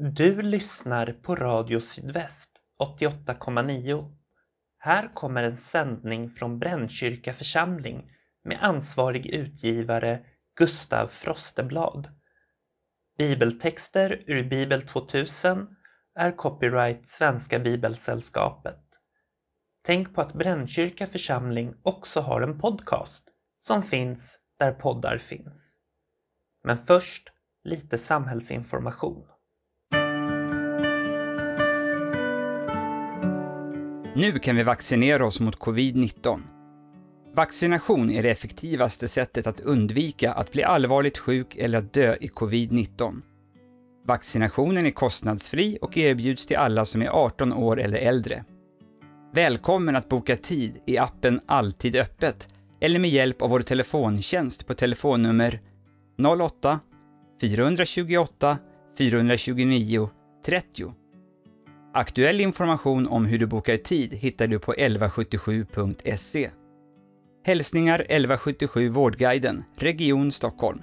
Du lyssnar på Radio Sydväst 88,9. Här kommer en sändning från Brännkyrka församling med ansvarig utgivare Gustav Frosteblad. Bibeltexter ur Bibel 2000 är copyright Svenska Bibelsällskapet. Tänk på att Brännkyrka församling också har en podcast som finns där poddar finns. Men först lite samhällsinformation. Nu kan vi vaccinera oss mot covid-19. Vaccination är det effektivaste sättet att undvika att bli allvarligt sjuk eller att dö i covid-19. Vaccinationen är kostnadsfri och erbjuds till alla som är 18 år eller äldre. Välkommen att boka tid i appen Alltid öppet eller med hjälp av vår telefontjänst på telefonnummer 08 428 429 30. Aktuell information om hur du bokar tid hittar du på 1177.se. Hälsningar 1177 Vårdguiden, Region Stockholm.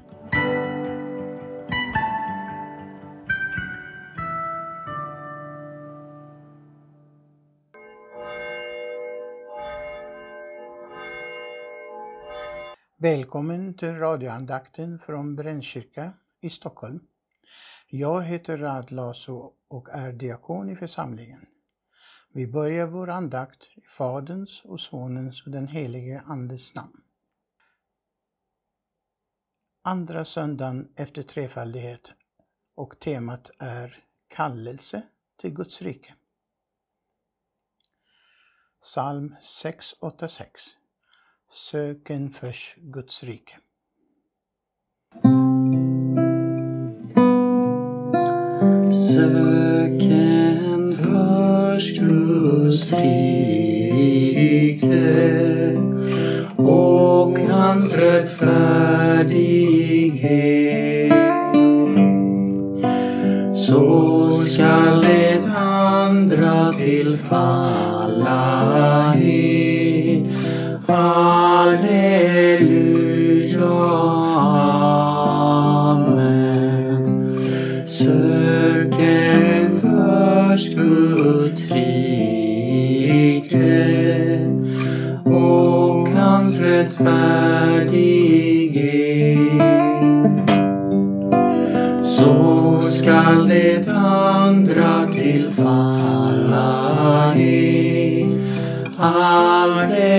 Välkommen till radioandakten från Brännkyrka i Stockholm. Jag heter Rad Laso och är diakon i församlingen. Vi börjar vår andakt i Faderns och Sonens och den helige Andes namn. Andra söndagen efter trefaldighet och temat är kallelse till Guds rike. Psalm 686 Söken först Guds rike. Hans rättfärdighet så skall det andra tillfalla er. Hallelujah.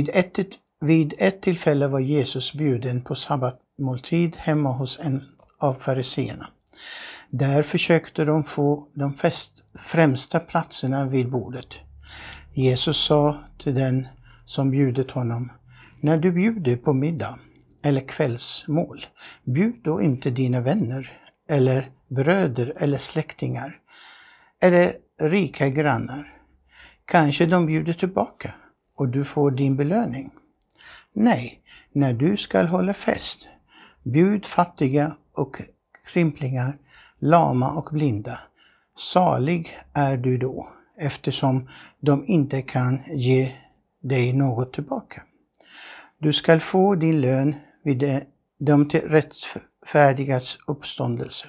Vid ett, vid ett tillfälle var Jesus bjuden på sabbatmåltid hemma hos en av fariseerna. Där försökte de få de fest, främsta platserna vid bordet. Jesus sa till den som bjudit honom, när du bjuder på middag eller kvällsmål, bjud då inte dina vänner eller bröder eller släktingar eller rika grannar. Kanske de bjuder tillbaka och du får din belöning. Nej, när du skall hålla fest, bjud fattiga och krymplingar, lama och blinda. Salig är du då, eftersom de inte kan ge dig något tillbaka. Du skall få din lön vid de rättfärdigas uppståndelse.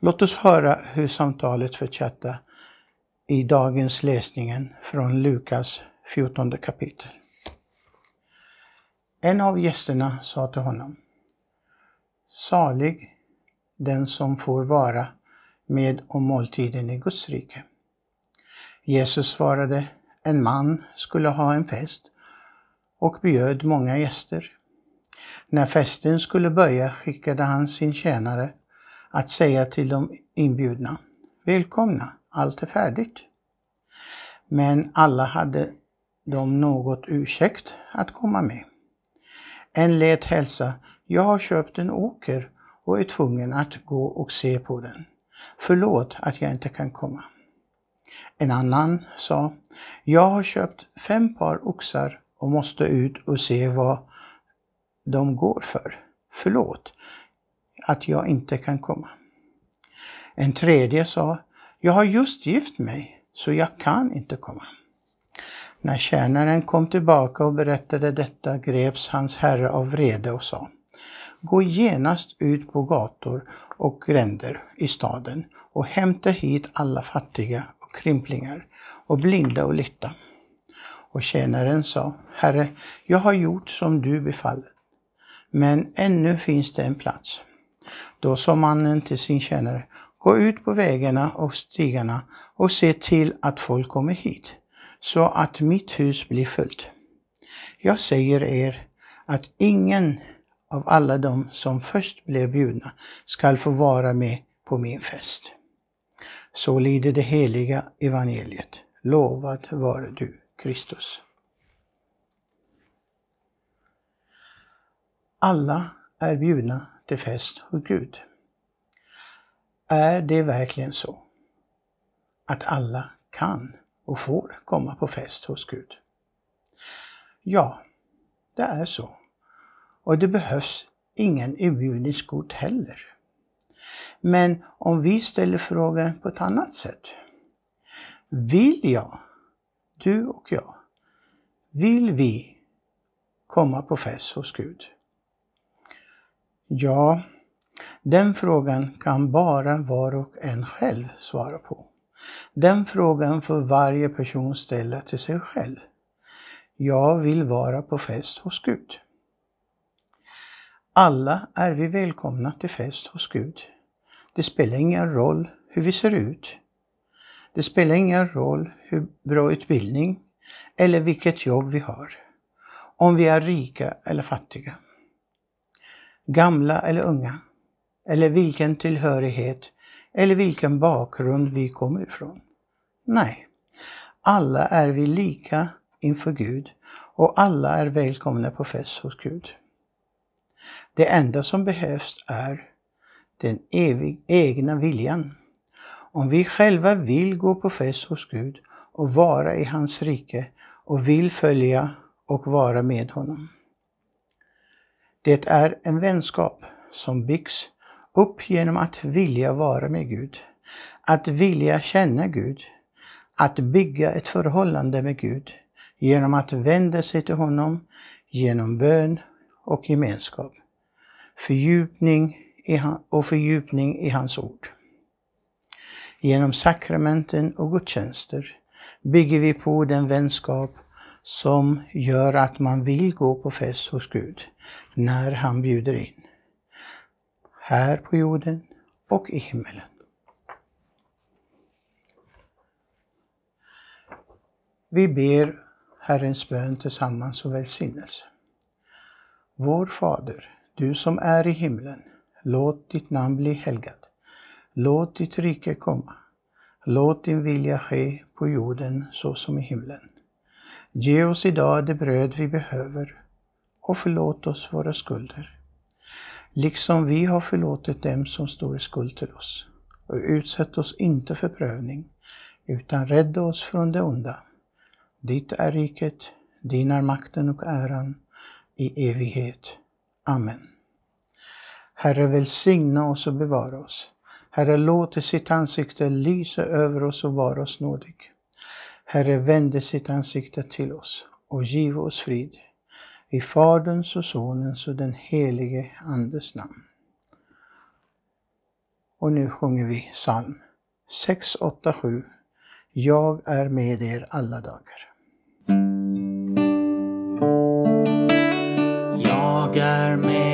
Låt oss höra hur samtalet fortsatte i dagens läsningen från Lukas 14 kapitel. En av gästerna sa till honom Salig den som får vara med om måltiden i Guds rike. Jesus svarade, en man skulle ha en fest och bjöd många gäster. När festen skulle börja skickade han sin tjänare att säga till de inbjudna, välkomna, allt är färdigt. Men alla hade dem något ursäkt att komma med. En lät hälsa, jag har köpt en åker och är tvungen att gå och se på den. Förlåt att jag inte kan komma. En annan sa, jag har köpt fem par oxar och måste ut och se vad de går för. Förlåt att jag inte kan komma. En tredje sa, jag har just gift mig så jag kan inte komma. När tjänaren kom tillbaka och berättade detta greps hans herre av vrede och sa Gå genast ut på gator och gränder i staden och hämta hit alla fattiga och krymplingar och blinda och lytta. Och tjänaren sa Herre, jag har gjort som du befaller, men ännu finns det en plats. Då sa mannen till sin tjänare Gå ut på vägarna och stigarna och se till att folk kommer hit så att mitt hus blir fullt. Jag säger er att ingen av alla de som först blev bjudna skall få vara med på min fest. Så lyder det heliga evangeliet. Lovad vare du, Kristus. Alla är bjudna till fest hos Gud. Är det verkligen så att alla kan och får komma på fest hos Gud? Ja, det är så. Och det behövs ingen inbjudningskort heller. Men om vi ställer frågan på ett annat sätt. Vill jag, du och jag, vill vi komma på fest hos Gud? Ja, den frågan kan bara var och en själv svara på. Den frågan får varje person ställa till sig själv. Jag vill vara på fest hos Gud. Alla är vi välkomna till fest hos Gud. Det spelar ingen roll hur vi ser ut. Det spelar ingen roll hur bra utbildning eller vilket jobb vi har. Om vi är rika eller fattiga. Gamla eller unga. Eller vilken tillhörighet eller vilken bakgrund vi kommer ifrån. Nej, alla är vi lika inför Gud och alla är välkomna på fest hos Gud. Det enda som behövs är den evig, egna viljan. Om vi själva vill gå på fest hos Gud och vara i hans rike och vill följa och vara med honom. Det är en vänskap som byggs upp genom att vilja vara med Gud, att vilja känna Gud, att bygga ett förhållande med Gud genom att vända sig till honom genom bön och gemenskap, fördjupning och fördjupning i hans ord. Genom sakramenten och gudstjänster bygger vi på den vänskap som gör att man vill gå på fest hos Gud när han bjuder in här på jorden och i himmelen. Vi ber Herrens bön tillsammans och välsignelse. Vår Fader, du som är i himlen. Låt ditt namn bli helgat. Låt ditt rike komma. Låt din vilja ske på jorden så som i himlen. Ge oss idag det bröd vi behöver och förlåt oss våra skulder liksom vi har förlåtit dem som står i skuld till oss. Och utsätt oss inte för prövning, utan rädda oss från det onda. Ditt är riket, din är makten och äran i evighet. Amen. Herre välsigna oss och bevara oss. Herre låte sitt ansikte lysa över oss och vara oss nådig. Herre vände sitt ansikte till oss och giv oss frid. I Faderns och Sonens och den helige Andes namn. Och nu sjunger vi psalm 687. Jag är med er alla dagar. Jag är med